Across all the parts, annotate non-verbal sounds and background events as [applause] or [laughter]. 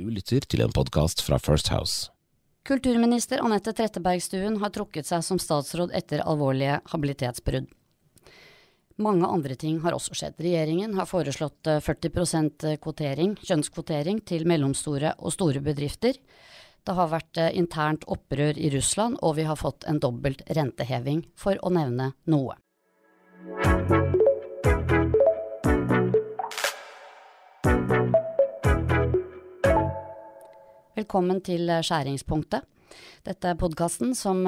Du lytter til en podkast fra First House. Kulturminister Anette Trettebergstuen har trukket seg som statsråd etter alvorlige habilitetsbrudd. Mange andre ting har også skjedd. Regjeringen har foreslått 40% kvotering, kjønnskvotering til mellomstore og store bedrifter. Det har vært internt opprør i Russland, og vi har fått en dobbelt renteheving, for å nevne noe. Velkommen til Skjæringspunktet. Dette er podkasten som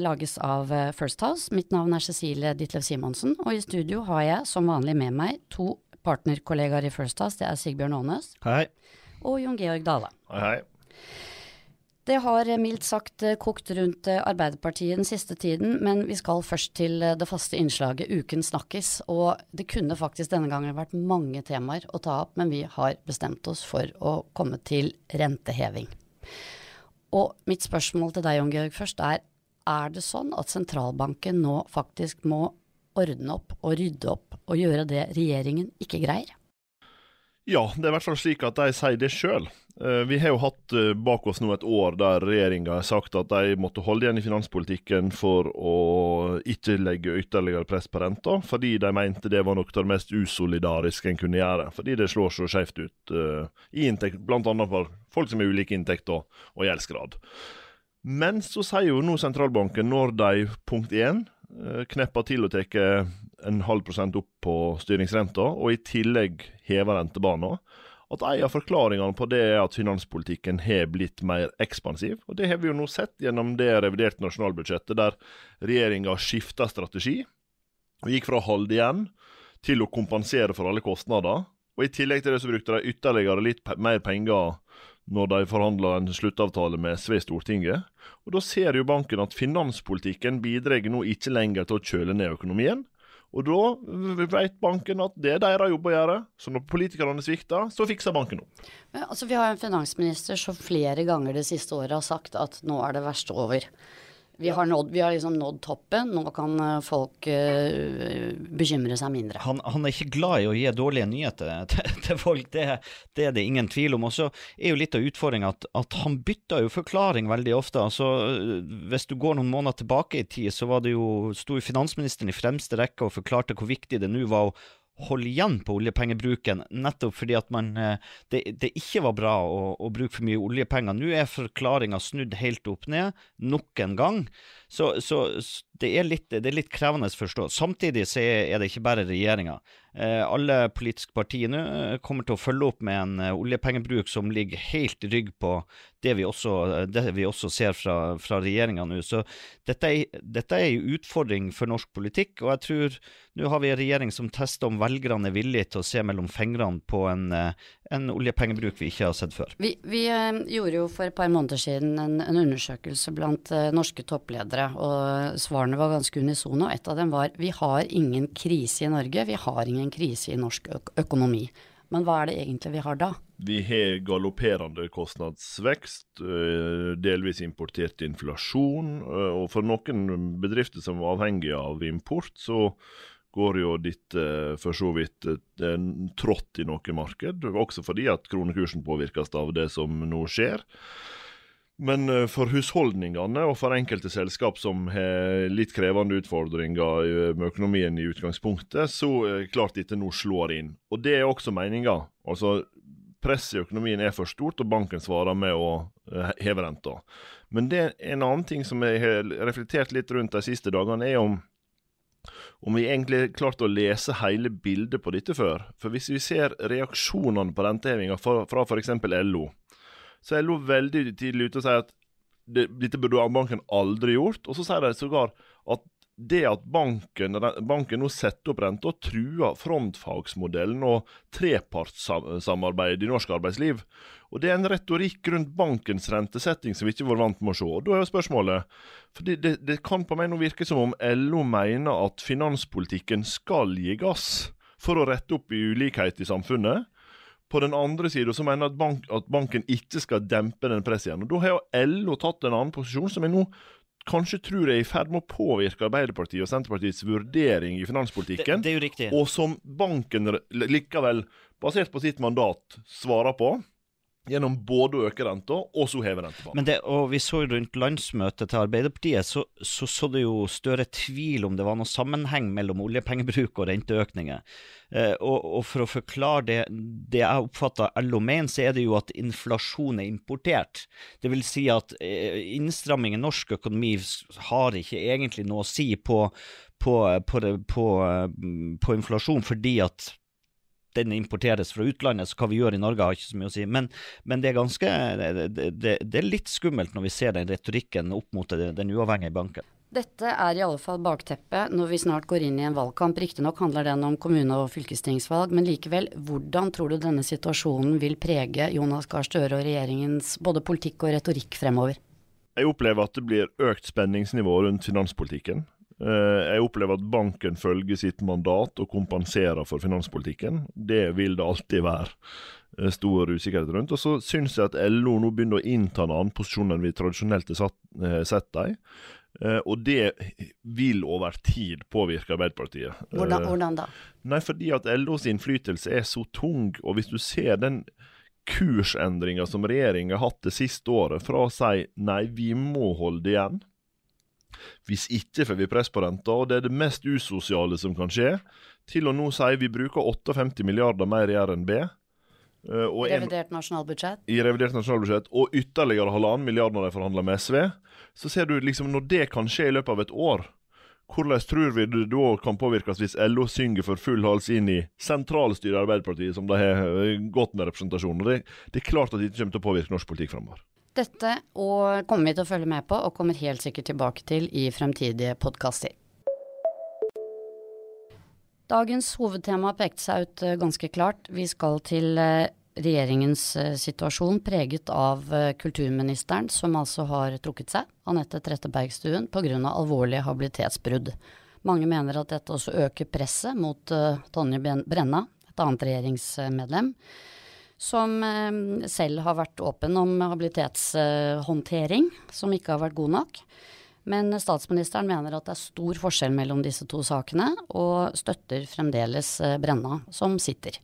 lages av First House. Mitt navn er Cecilie Ditlev Simonsen, og i studio har jeg som vanlig med meg to partnerkollegaer i First House. Det er Sigbjørn Aanes Hei. og Jon Georg Dale. Hei, hei. Det har mildt sagt kokt rundt Arbeiderpartiet den siste tiden, men vi skal først til det faste innslaget Uken snakkes. Og det kunne faktisk denne gangen vært mange temaer å ta opp, men vi har bestemt oss for å komme til renteheving. Og mitt spørsmål til deg, Jon Georg, først er er det sånn at sentralbanken nå faktisk må ordne opp og rydde opp og gjøre det regjeringen ikke greier? Ja, det er i hvert fall slik at de sier det sjøl. Vi har jo hatt bak oss nå et år der regjeringa har sagt at de måtte holde igjen i finanspolitikken for å ikke legge ytterligere press på renta, fordi de mente det var noe av det mest usolidariske en kunne gjøre. Fordi det slår så skjevt ut uh, i inntekt, bl.a. for folk som har ulike inntekter og gjeldsgrad. Men så sier jo nå sentralbanken, når de punkt én knepper til og tar en halv prosent opp på styringsrenta, og i tillegg hever rentebanen, at en av forklaringene på det er at finanspolitikken har blitt mer ekspansiv. Og Det har vi jo nå sett gjennom det reviderte nasjonalbudsjettet, der regjeringa skifta strategi og gikk fra å holde igjen til å kompensere for alle kostnader. Og I tillegg til det så brukte de ytterligere litt mer penger når de forhandla en sluttavtale med SV i Stortinget. Og Da ser jo banken at finanspolitikken bidrar nå ikke lenger til å kjøle ned økonomien. Og da vet banken at det er deres jobb å gjøre. Så når politikerne svikter, så fikser banken opp. Men, altså, vi har en finansminister som flere ganger det siste året har sagt at nå er det verste over. Vi har, nådd, vi har liksom nådd toppen, nå kan folk uh, bekymre seg mindre. Han, han, er ikke glad i å gi dårlige nyheter [laughs] til, til folk, det, det, er det ingen tvil om. Og så er jo litt av utfordringa at, at, han bytter jo forklaring veldig ofte. Altså, hvis du går noen måneder tilbake i tid, så var det jo, sto finansministeren i fremste rekke og forklarte hvor viktig det nå var å holde igjen på oljepengebruken, nettopp fordi at man, det, det ikke var bra å, å, bruke for mye oljepenger. Nå er forklaringa snudd helt opp ned, nok en gang. Så, så det, er litt, det, er litt, krevende å forstå. Samtidig så er det ikke bare regjeringa. Eh, alle politiske partier nå kommer til å følge opp med en oljepengebruk som ligger helt rygg på det vi også, det vi også ser fra, fra regjeringa nå. Så dette er, en utfordring for norsk politikk, og jeg tror nå har vi en regjering som tester om velgerne er villige til å se mellom fingrene på en, en oljepengebruk vi ikke har sett før. Vi, vi gjorde jo for et par måneder siden en, en undersøkelse blant norske toppledere, og svarene var ganske unisone. Og et av dem var vi har ingen krise i Norge, vi har ingen krise i norsk øk økonomi. Men hva er det egentlig vi har da? Vi har galopperende kostnadsvekst, delvis importert inflasjon, og for noen bedrifter som er avhengige av import, så går jo dette for så vidt trått i noe marked, også fordi at kronekursen påvirkes av det som nå skjer. Men for husholdningene og for enkelte selskap som har litt krevende utfordringer med økonomien i utgangspunktet, så er klart dette nå slår inn. Og det er også meninga. Altså, presset i økonomien er for stort, og banken svarer med å heve renta. Men det er en annen ting som jeg har reflektert litt rundt de siste dagene, er om om vi egentlig klarte å lese hele bildet på dette før. For hvis vi ser reaksjonene på rentehevinga fra f.eks. LO, så jeg LO veldig tidlig ute og sier at det, dette burde banken aldri gjort. Og så sier de sågar at det at banken, banken nå setter opp renta, truer frontfagsmodellen og trepartssamarbeidet i norsk arbeidsliv. Og Det er en retorikk rundt bankens rentesetting som vi ikke var vant med å se. Og Da er jo spørsmålet for det, det kan på meg nå virke som om LO mener at finanspolitikken skal gi gass for å rette opp i ulikhet i samfunnet. På den andre sida mener jeg at, bank, at, banken ikke skal dempe den presset igjen. Og Da har jo LO tatt en annen posisjon, som jeg nå kanskje tror jeg er i ferd med å påvirke Arbeiderpartiet og Senterpartiets vurdering i finanspolitikken. Det, det er jo riktig. Og som banken likevel, basert på sitt mandat, svarer på. Gjennom både å øke renta og så heve rentebanen. Men vi så jo rundt landsmøtet til Arbeiderpartiet, så, så så det jo større tvil om det var noen sammenheng mellom oljepengebruk og renteøkninger. Eh, og, og, for å forklare det, det jeg oppfatter LO mener, så er det jo at inflasjon er importert. Det vil si at eh, innstramming i norsk økonomi har ikke egentlig noe å si på, på, på, på, på inflasjon, fordi at den importeres fra utlandet, så hva vi gjør i Norge har ikke så mye å si. Men, men det er ganske det, det, det, er litt skummelt når vi ser den retorikken opp mot den uavhengige banken. Dette er i alle fall bakteppet når vi snart går inn i en valgkamp. Riktignok handler den om kommune- og fylkestingsvalg, men likevel, hvordan tror du denne situasjonen vil prege Jonas Gahr Støre og regjeringens både politikk og retorikk fremover? Jeg opplever at det blir økt spenningsnivå rundt finanspolitikken. Eh, jeg opplever at banken følger sitt mandat og kompenserer for finanspolitikken. Det vil det alltid være eh, stor usikkerhet rundt. Og så syns jeg at LO nå begynner å innta en annen posisjon enn vi tradisjonelt har eh, sett dem. Og det vil over tid påvirke Arbeiderpartiet. Hvordan, hvordan da? Nei, fordi at LOs innflytelse er så tung. Og hvis du ser den kursendringa som regjeringa har hatt det siste året, fra å si nei, vi må holde igjen, hvis ikke får vi press på renta, og det er det mest usosiale som kan skje, til å nå si vi bruker 58 milliarder mer i RNB. Og en, revidert nasjonalbudsjett? I revidert nasjonalbudsjett, og ytterligere halvannen milliard når de forhandler med SV. Så ser du liksom, når det kan skje i løpet av et år, hvordan tror vi det da kan påvirkes hvis LO synger for full hals inn i sentralstyret i Arbeiderpartiet, som de har eh, godt med representasjon? Det, det, er klart at det ikke kommer til å påvirke norsk politikk framover. Dette og kommer vi til å følge med på, og kommer helt sikkert tilbake til i fremtidige podkaster. Dagens hovedtema pekte seg ut eh, ganske klart. Vi skal til eh, regjeringens eh, situasjon preget av kulturministeren, som altså har trukket seg, Anette Trettebergstuen, pga. alvorlige habilitetsbrudd. Mange mener at dette også øker presset mot Tonje Brenna, et annet regjeringsmedlem som eh, selv har vært åpen om habilitetshåndtering, som ikke har vært god nok. Men statsministeren mener at det er stor forskjell mellom disse to sakene, og støtter fremdeles eh, Brenna, som sitter.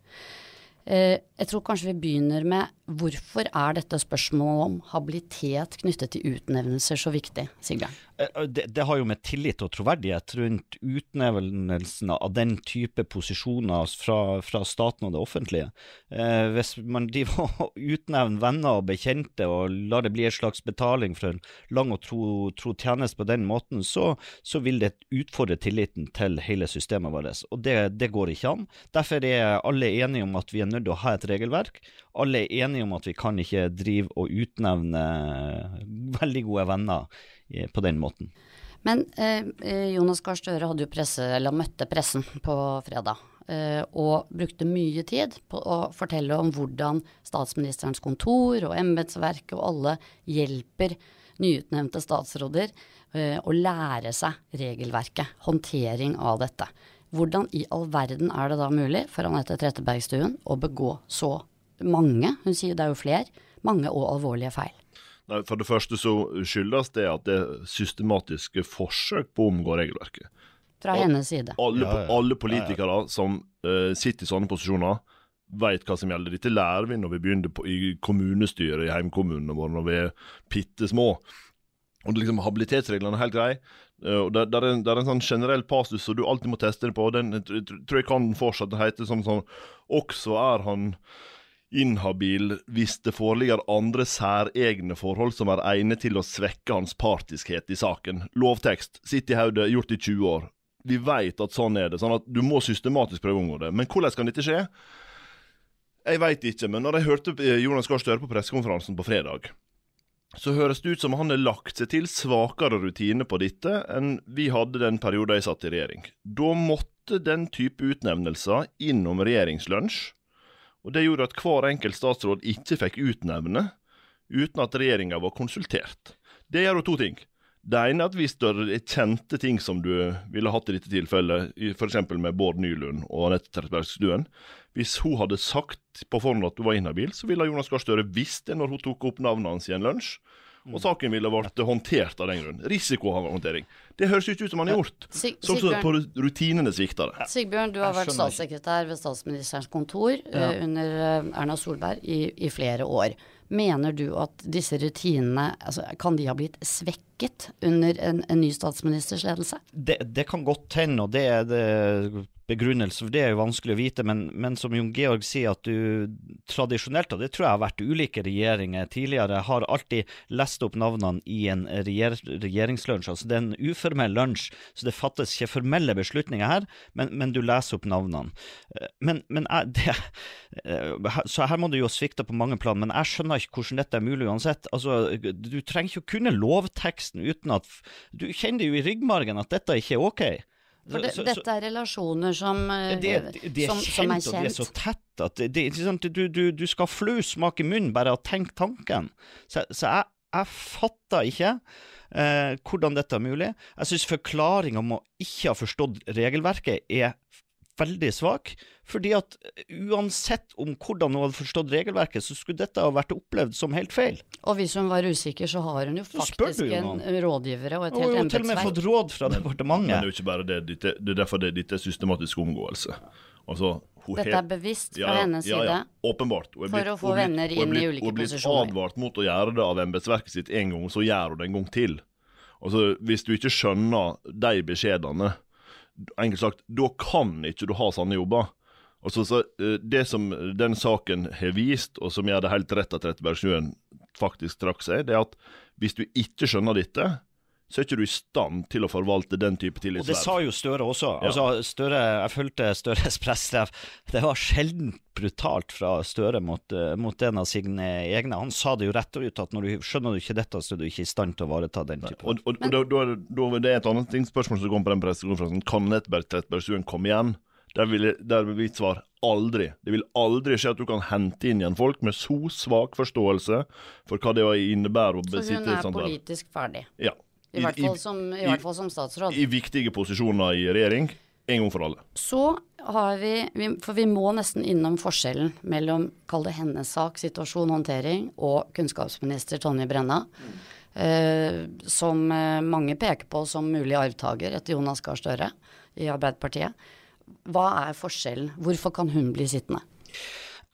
Eh, jeg tror kanskje vi begynner med hvorfor er dette spørsmålet om habilitet knyttet til utnevnelser så viktig, Sigbjørn? Eh, det, det, har jo med tillit og troverdighet rundt utnevnelsen av den type posisjoner fra, fra staten og det offentlige. Eh, hvis man [laughs] utnevner venner og bekjente og lar det bli en slags betaling for en lang og tro, tro tjeneste på den måten, så, så, vil det utfordre tilliten til hele systemet vårt. Og det, det går ikke an. Derfor er alle enige om at vi er nødt til å ha et regelverk. Alle er enige om at vi kan ikke drive og utnevne veldig gode venner på den måten. Men eh, eh, Jonas Gahr Støre hadde jo presse, eller møtte pressen på fredag. Eh, og brukte mye tid på å fortelle om hvordan statsministerens kontor og embetsverket og alle hjelper nyutnevnte statsråder eh, å lære seg regelverket, håndtering av dette. Hvordan i all verden er det da mulig for Anette Trettebergstuen å begå så mange, hun sier det er jo flere, mange og alvorlige feil? Nei, For det første så skyldes det at det er systematiske forsøk på å omgå regelverket. Fra hennes side. Alle, ja, ja. alle politikere ja, som uh, sitter i sånne posisjoner, vet hva som gjelder. Dette lærer vi når vi begynner på, i kommunestyret i heimkommunene våre, når vi er bitte små. Og liksom, Habilitetsreglene er helt greie. Uh, det, det, er, der, er, en sånn generell passus som du alltid må teste det på. Den jeg tror jeg kan fortsatt hete som sånn Også er han inhabil hvis det foreligger andre særegne forhold som er egnet til å svekke hans partiskhet i saken. Lovtekst. Sitt i hodet, gjort i 20 år. Vi veit at sånn er det. sånn at Du må systematisk prøve å unngå det. Men hvordan kan dette skje? Jeg veit ikke, men når jeg hørte Jonas Gahr Støre på pressekonferansen på fredag, så høres det ut som han har lagt seg til svakere rutiner på dette enn vi hadde den perioden jeg satt i regjering. Da måtte den type utnevnelser innom regjeringslunsj og Det gjorde at hver enkelt statsråd ikke fikk utnevne uten at regjeringa var konsultert. Det gjør jo to ting. Det ene er at hvis det kjente ting som du ville hatt i dette tilfellet, f.eks. med Bård Nylund og Anette Trettebergstuen Hvis hun hadde sagt på forhånd at du var inhabil, så ville Jonas Gahr Støre visst det når hun tok opp navnet hans i en lunsj. Og saken ville vært håndtert av den grunn. Risikohåndtering. Det høres ikke ut som han har gjort. Sig som så på rutinene svikter det. Sigbjørn, du har vært statssekretær ved statsministerens kontor ja. uh, under uh, Erna Solberg i, i, flere år. Mener du at disse rutinene, altså, kan de ha blitt svekket under en, en ny statsministers ledelse? Det, det kan godt hende, og det er det begrunnelse, for det er jo vanskelig å vite, men, men som Jon Georg sier, at du tradisjonelt, og det tror jeg har vært ulike regjeringer tidligere, har alltid lest opp navnene i en regjer, regjeringslunsj. Altså det er en uformell lunsj, så det fattes ikke formelle beslutninger her, men, men du leser opp navnene. Men, men det, så her må du jo svikte på mange plan, men jeg skjønner ikke hvordan dette er mulig uansett. Altså, du trenger ikke å kunne lovteksten uten at Du kjenner jo i ryggmargen at dette ikke er ok. For det, så, dette er relasjoner som, det, det, det er som, kjent, som, er og de er så tett at det, sant, du, du, du, skal flu smak i munnen bare av å tenke tanken. Så, så jeg, jeg fatter ikke eh, hvordan dette er mulig. Jeg syns forklaringa om å ikke ha forstått regelverket er veldig svak. Fordi at uansett om hvordan hun hadde forstått regelverket, så skulle dette ha vært opplevd som helt feil. Og hvis hun var usikker, så har hun jo faktisk jo en rådgivere og et Hun har jo til og med fått råd fra departementet. Men det er jo ikke bare det. Det er derfor det, dette er systematisk omgåelse. Altså, hun Dette er bevisst fra Ja, ja, hennes side. ja, åpenbart. Hun er For å få hun blitt- venner hun er inn i ulike posisjoner. Hun er blitt posisjoner. advart mot å gjøre det av embetsverket sitt en gang, så gjør hun det en gang til. Altså, Hvis du ikke skjønner de beskjedene, enkelt sagt, da kan ikke du ha sånne jobber. Altså, så, eh, det som den saken har vist, og som gjør det helt rett at Trettebergstuen faktisk trakk seg, det er at hvis du ikke skjønner dette, så er ikke du i stand til å forvalte den type Og det sa jo Støre også. Ja. Altså, Støre, Jeg fulgte Støres [laughs] presstreff. Det var sjelden brutalt fra Støre mot, eh, mot en av sine egne. Han sa det jo rett ut at når du skjønner du ikke dette, så er du ikke i stand til å ivareta den type Og, og, og da, da, er det- er et annet ting, spørsmål som kom på den pressekonferansen. Kan Nettberg Trettebergstuen komme igjen? Der vil, der vil mitt svar aldri. Det vil aldri skje at du kan hente inn igjen folk med så svak forståelse for hva det innebærer å Så besitte hun et er politisk ferdig. Ja. I, hvert fall som, i, hvert fall som statsråd. I viktige posisjoner i regjering, en gang for alle. Så har vi, For vi må nesten innom forskjellen mellom, kall det hennes sak, situasjon, håndtering, og kunnskapsminister Tonje Brenna. Eh, som eh, mange peker på som mulig arvtaker etter Jonas Gahr Støre i Arbeiderpartiet. Hva er forskjellen? Hvorfor kan hun bli sittende?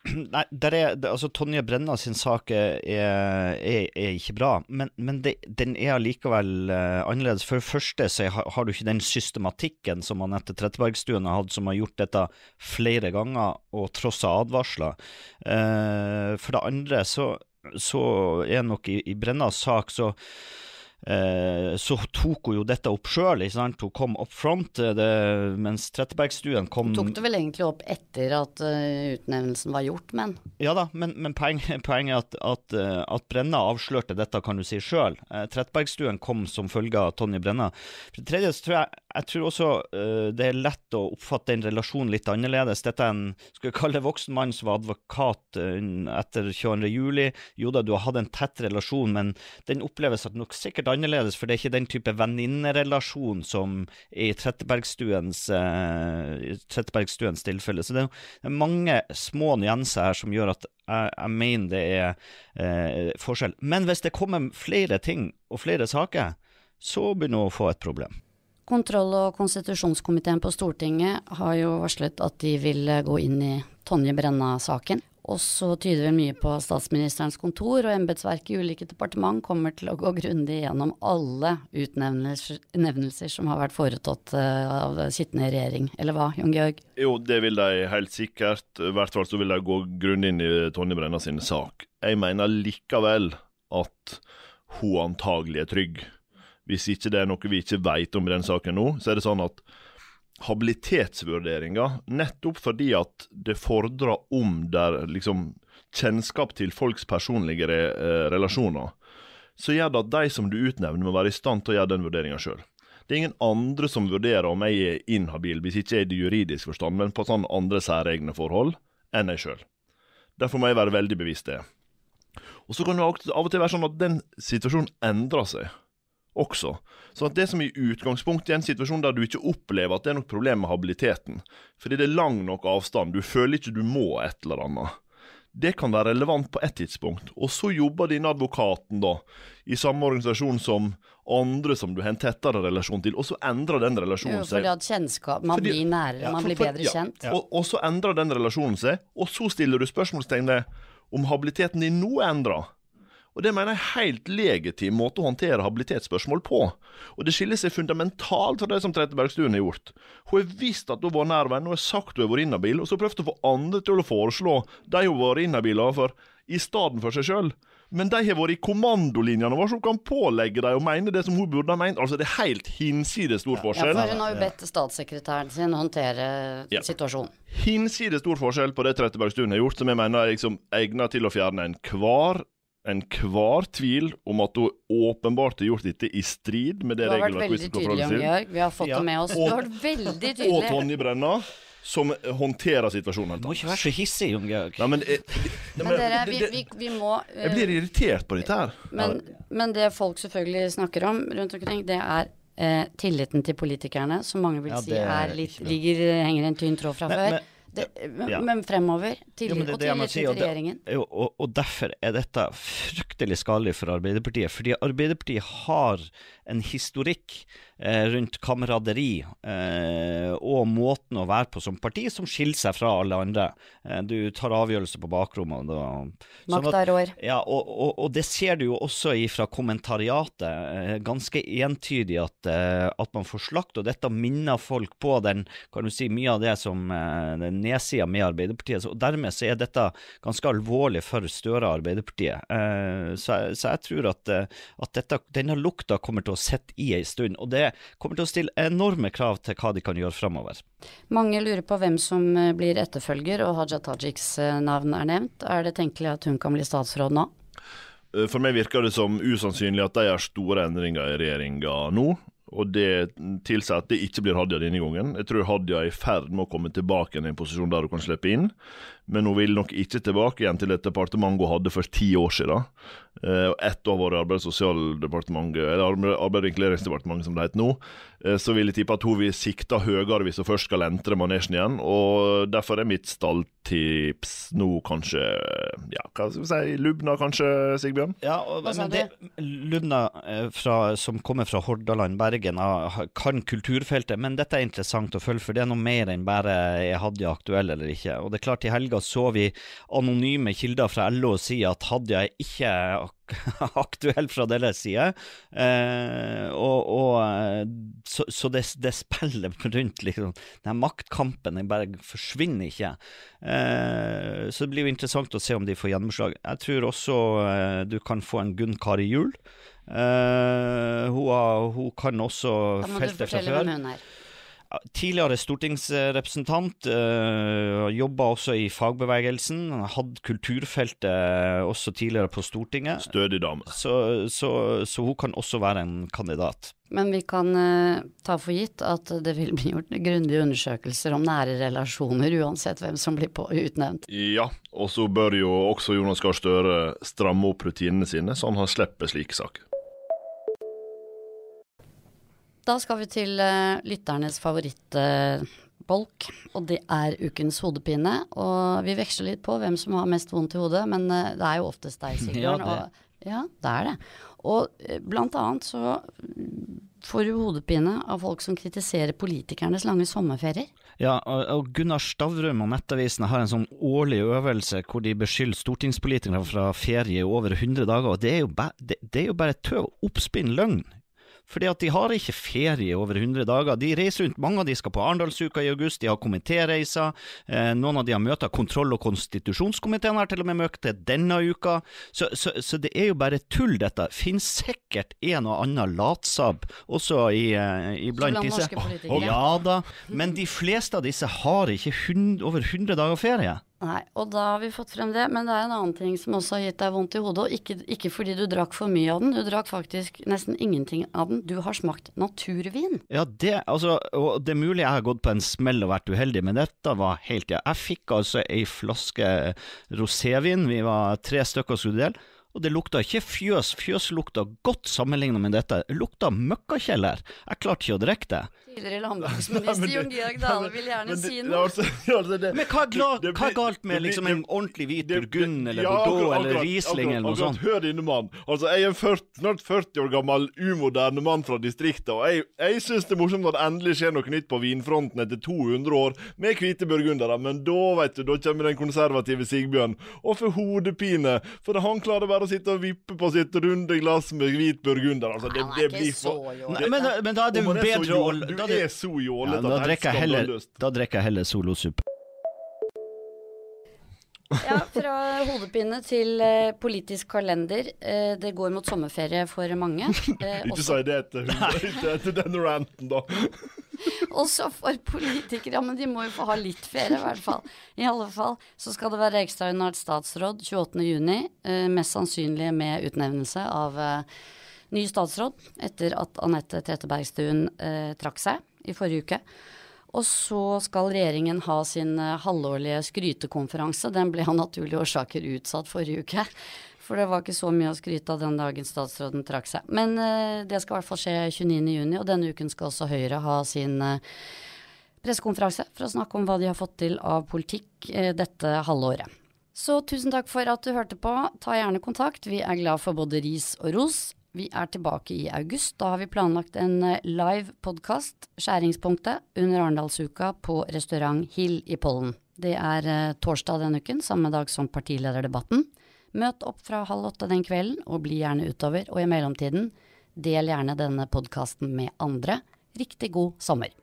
[clears throat] Nei, er, altså Tonje Brenna sin sak er, er, er ikke bra, men, men det, den er allikevel eh, annerledes. For det første så har, har du ikke den systematikken som Anette Trettebergstuen har hatt, som har gjort dette flere ganger og trossa advarsler. Eh, for det andre så, så er nok i, i Brennas sak så så tok hun jo dette opp sjøl, hun kom up front, eh, det, mens Trettebergstuen kom Hun Tok det vel egentlig opp etter at eh, utnevnelsen var gjort, men Ja da, men, men poeng, [laughs] poenget er at, at, eh, at Brenna avslørte dette, kan du si sjøl. Eh, Trettebergstuen kom som følge av Tonje Brenna. For det tredje så tror jeg, jeg tror også uh, det er lett å oppfatte den relasjonen litt annerledes. Dette er en skal vi kalle det voksen mann som var advokat uh, etter 22. juli. Jo da, du har hatt en tett relasjon, men den oppleves nok sikkert annerledes, for det er ikke den type venninnerelasjon som er i Trettebergstuens, uh, Trettebergstuens tilfelle. Så det er mange små nyanser her som gjør at jeg, jeg mener det er uh, forskjell. Men hvis det kommer flere ting og flere saker, så begynner hun å få et problem. Kontroll- og konstitusjonskomiteen på Stortinget har jo varslet at de vil eh, gå inn i Tonje Brenna-saken. Og så tyder vel mye på statsministerens kontor og embetsverket i ulike departement kommer til å gå grundig gjennom alle utnevnelser som har vært foretatt eh, av sittende regjering. Eller hva, Jon Georg? Jo, det vil de helt sikkert. I hvert fall så vil de gå grundig inn i Tonje Brenna sin sak. Jeg mener likevel at hun antagelig er trygg. Hvis ikke det er noe vi ikke vet om i den saken nå, så er det sånn at habilitetsvurderinga, nettopp fordi at det fordrer om der liksom kjennskap til folks personlige re, eh, relasjoner, så gjør det at de som du utnevner, må være i stand til å gjøre den vurderinga sjøl. Det er ingen andre som vurderer om jeg er inhabil, hvis ikke jeg er det juridisk forstand, men på sånn andre særegne forhold, enn jeg sjøl. Derfor må jeg være veldig bevisst det. Og så kan det av og til være sånn at den situasjonen endrer seg også. Så at det som i utgangspunktet er en situasjon der du ikke opplever at det er noe problem med habiliteten, fordi det er lang nok avstand, du føler ikke du må et eller annet, det kan være relevant på ett tidspunkt. Og så jobber denne advokaten da i samme organisasjon som andre som du har en tettere relasjon til, og så endrer den relasjonen seg. fordi at kjennskap Man Fordi- blir nærere, Ja, man blir for- bedre ja. kjent. Og, og så endrer den relasjonen seg, og så stiller du spørsmålstegn ved om habiliteten din nå er endra. Og Det mener jeg er en helt legitim måte å håndtere habilitetsspørsmål på. Og Det skiller seg fundamentalt fra det som Trettebergstuen har gjort. Hun har visst at hun var nær venn, hun har sagt hun har vært inhabil, og så prøvde hun å få andre til å foreslå de hun har vært inhabil overfor, i stedet for seg sjøl. Men de har vært i kommandolinjene våre, som kan pålegge dem å mene det som hun burde ha ment. Altså, Det er helt hinsides stor forskjell. Ja, for hun har jo bedt statssekretæren sin håndtere Ja. situasjonen. hinsides stor forskjell på det Trettebergstuen har gjort, som jeg mener er liksom egnet til å fjerne enhver enhver tvil om at hun åpenbart har gjort dette i strid med Du det har vært regelverket veldig skal tydelig, Jørg. Vi har fått Ja. det med oss. Du Og- har vært veldig [laughs] Og. Tonje Brenna, som håndterer situasjonen Du må ikke være så hissig, Jon Georg. Nei, men, eh, Men men dere, vi, vi, vi må uh, Jeg blir irritert på dette her. men, men det folk selvfølgelig snakker om rundt omkring, det er eh, tilliten til politikerne, som mange vil Ja, si er litt, ligger, henger en tynn tråd fra Men- før. Men- det, ja. men fremover, tillit, Jo, men det og det tilliten si, og til det- regjeringen. Jo, og, og derfor er dette fryktelig skadelig for Arbeiderpartiet. Fordi Arbeiderpartiet har en historikk eh, rundt kameraderi eh, og måten å være på som parti som skiller seg fra alle andre. Eh, du tar avgjørelser på bakrommet. sånn Makta rår. ja, og, og, og det ser du jo også fra kommentariatet, ganske entydig at, at man får slakt, og dette minner folk på den, kan du si, mye av det som eh, nedsida med Arbeiderpartiet. Og dermed så er dette ganske alvorlig for Støre Arbeiderpartiet. Eh, så, jeg- så jeg tror at, at dette, denne lukta kommer til å sitte i ei stund, og det kommer til å stille enorme krav til hva de kan gjøre framover. Mange lurer på hvem som eh, blir etterfølger, og Haja Tajiks eh, navn er nevnt. Er det tenkelig at hun kan bli statsråd nå? Eh, For meg virker det som usannsynlig at de gjør store endringer i regjeringa nå. Og det tilsier at det ikke blir Hadia denne gangen. Jeg tror Hadia er i ferd med å komme tilbake i en posisjon der hun kan slippe inn. Men hun vil nok ikke tilbake igjen til et departement hun hadde for ti år siden. Eh, Og ett år var det Arbeids- og sosialdepartementet, eller Arbe- Arbeids- og inkluderingsdepartementet som det heter nå. Eh, Så vil jeg tippe at hun vil sikte høyere hvis hun først skal entre manesjen igjen. Og derfor er mitt stalltips nå kanskje Ja, hva skal vi si? Lubna kanskje, Sigbjørn? Ja, og, men det, Lubna, eh, fra, som kommer fra Hordaland, Bergen, kan kulturfeltet, men dette er interessant å følge, for det er noe mer enn bare er Hadia aktuell eller ikke. Og det er klart, i helga så vi anonyme kilder fra LO si at Hadia er ikke [laughs] aktuell fra deres side. Eh, og, og eh, Så, så det, det spiller rundt liksom, den maktkampen den bare forsvinner ikke. Eh, så det blir jo interessant å se om de får gjennomslag. Jeg tror også eh, du kan få en Gunn Kari Juel. Eh, hun, hun kan også Da må du fortelle før. hvem hun er. Tidligere stortingsrepresentant, uh, jobba også i fagbevegelsen. Hadde kulturfeltet også tidligere på Stortinget. Stødig dame. Så, så, så hun kan også være en kandidat. Men vi kan uh, ta for gitt at det vil bli gjort grundige undersøkelser om nære relasjoner, uansett hvem som blir på utnevnt. Ja, og så bør jo også Jonas Gahr Støre stramme opp rutinene sine, så han slipper slike saker. Da skal vi til uh, lytternes favorittbolk, og det er ukens hodepine. Og vi veksler litt på hvem som har mest vondt i hodet, men uh, det er jo oftest deg, [laughs] Sigbjørn. Ja, det. og, ja, det er det. Og eh, blant annet så mm, får du hodepine av folk som kritiserer politikernes lange sommerferier. Ja, og, og Gunnar Stavrum og Nettavisen har en sånn årlig øvelse hvor de beskylder stortingspolitikere fra ferie i over 100 dager, og det er jo, ba, det, det er jo bare tøv, oppspinn, løgn. Fordi at de har ikke ferie over 100 dager. De reiser rundt, mange av de skal på Arendalsuka i august, de har komitéreiser. Eh, noen av de har møter kontroll- og konstitusjonskomiteen har til og med møte denne uka. Så, så, så det er jo bare tull, dette. Finnes sikkert en og annen latsabb også i, eh, iblant blant disse. norske politikere. Ja da, men de fleste av disse har ikke 100, over 100 dager ferie. Nei, og da har vi fått frem det. Men det er en annen ting som også har gitt deg vondt i hodet. Og ikke, ikke fordi du drakk for mye av den, du drakk faktisk nesten ingenting av den. Du har smakt naturvin. Ja, det, altså, og det er mulig jeg har gått på en smell og vært uheldig, men dette var helt ja. Jeg fikk altså ei flaske rosévin, vi var tre stykker og skulle dele. Og det lukta ikke fjøs, fjøs lukta godt sammenlignet med dette. Det lukta møkkakjeller. Jeg klarte ikke å drikke det. Tidligere landbruksminister [laughs] det- Jon Georg [laughs] Dale vil gjerne Men det- si det- noe. altså- [laughs] altså, det- Men hva er, glad, det hva er galt med det liksom en ordentlig hvit det- burgund eller ja, bordeaux akkurat- eller riesling eller noe akkurat. sånt? Hør denne mannen. Altså, jeg er en 40, snart 40 år gammel, umoderne mann fra distriktet, og jeg, jeg syns det er morsomt når det endelig skjer noe nytt på vinfronten etter 200 år med hvite burgundere, men da, vet du, da kommer den konservative Sigbjørn og får hodepine, for han klarer bare å sitte og vippe på sitt runde glass med hvit burgunder. Altså, det, det blir for. Nei, men, men da er det jo bedre å Du da er så ja, jålete da, at det er skandaløst. da drikker jeg heller solosuppe. Ja, fra hodepine til eh, politisk kalender. Eh, det går mot sommerferie for mange. Eh, Ikke si det etter, [laughs] etter den ranten, da. [laughs] også for politikere, ja, men de må jo få ha litt ferie, i hvert fall. I alle fall så skal det være ekstraordinært statsråd 28.6, eh, mest sannsynlig med utnevnelse av eh, ny statsråd, etter at Anette Trettebergstuen eh, trakk seg i forrige uke. Og så skal regjeringen ha sin eh, halvårlige skrytekonferanse. Den ble av naturlige årsaker utsatt forrige uke. For det var ikke så mye å skryte av den dagen statsråden trakk seg. Men uh, det skal i hvert fall skje 29.6, og denne uken skal også Høyre ha sin uh, pressekonferanse for å snakke om hva de har fått til av politikk uh, dette halvåret. Så tusen takk for at du hørte på. Ta gjerne kontakt. Vi er glad for både ris og ros. Vi er tilbake i august. Da har vi planlagt en live podkast, Skjæringspunktet, under Arendalsuka på restaurant Hill i Pollen. Det er torsdag denne uken, samme dag som partilederdebatten. Møt opp fra halv åtte den kvelden, og bli gjerne utover. Og i mellomtiden, del gjerne denne podkasten med andre. Riktig god sommer.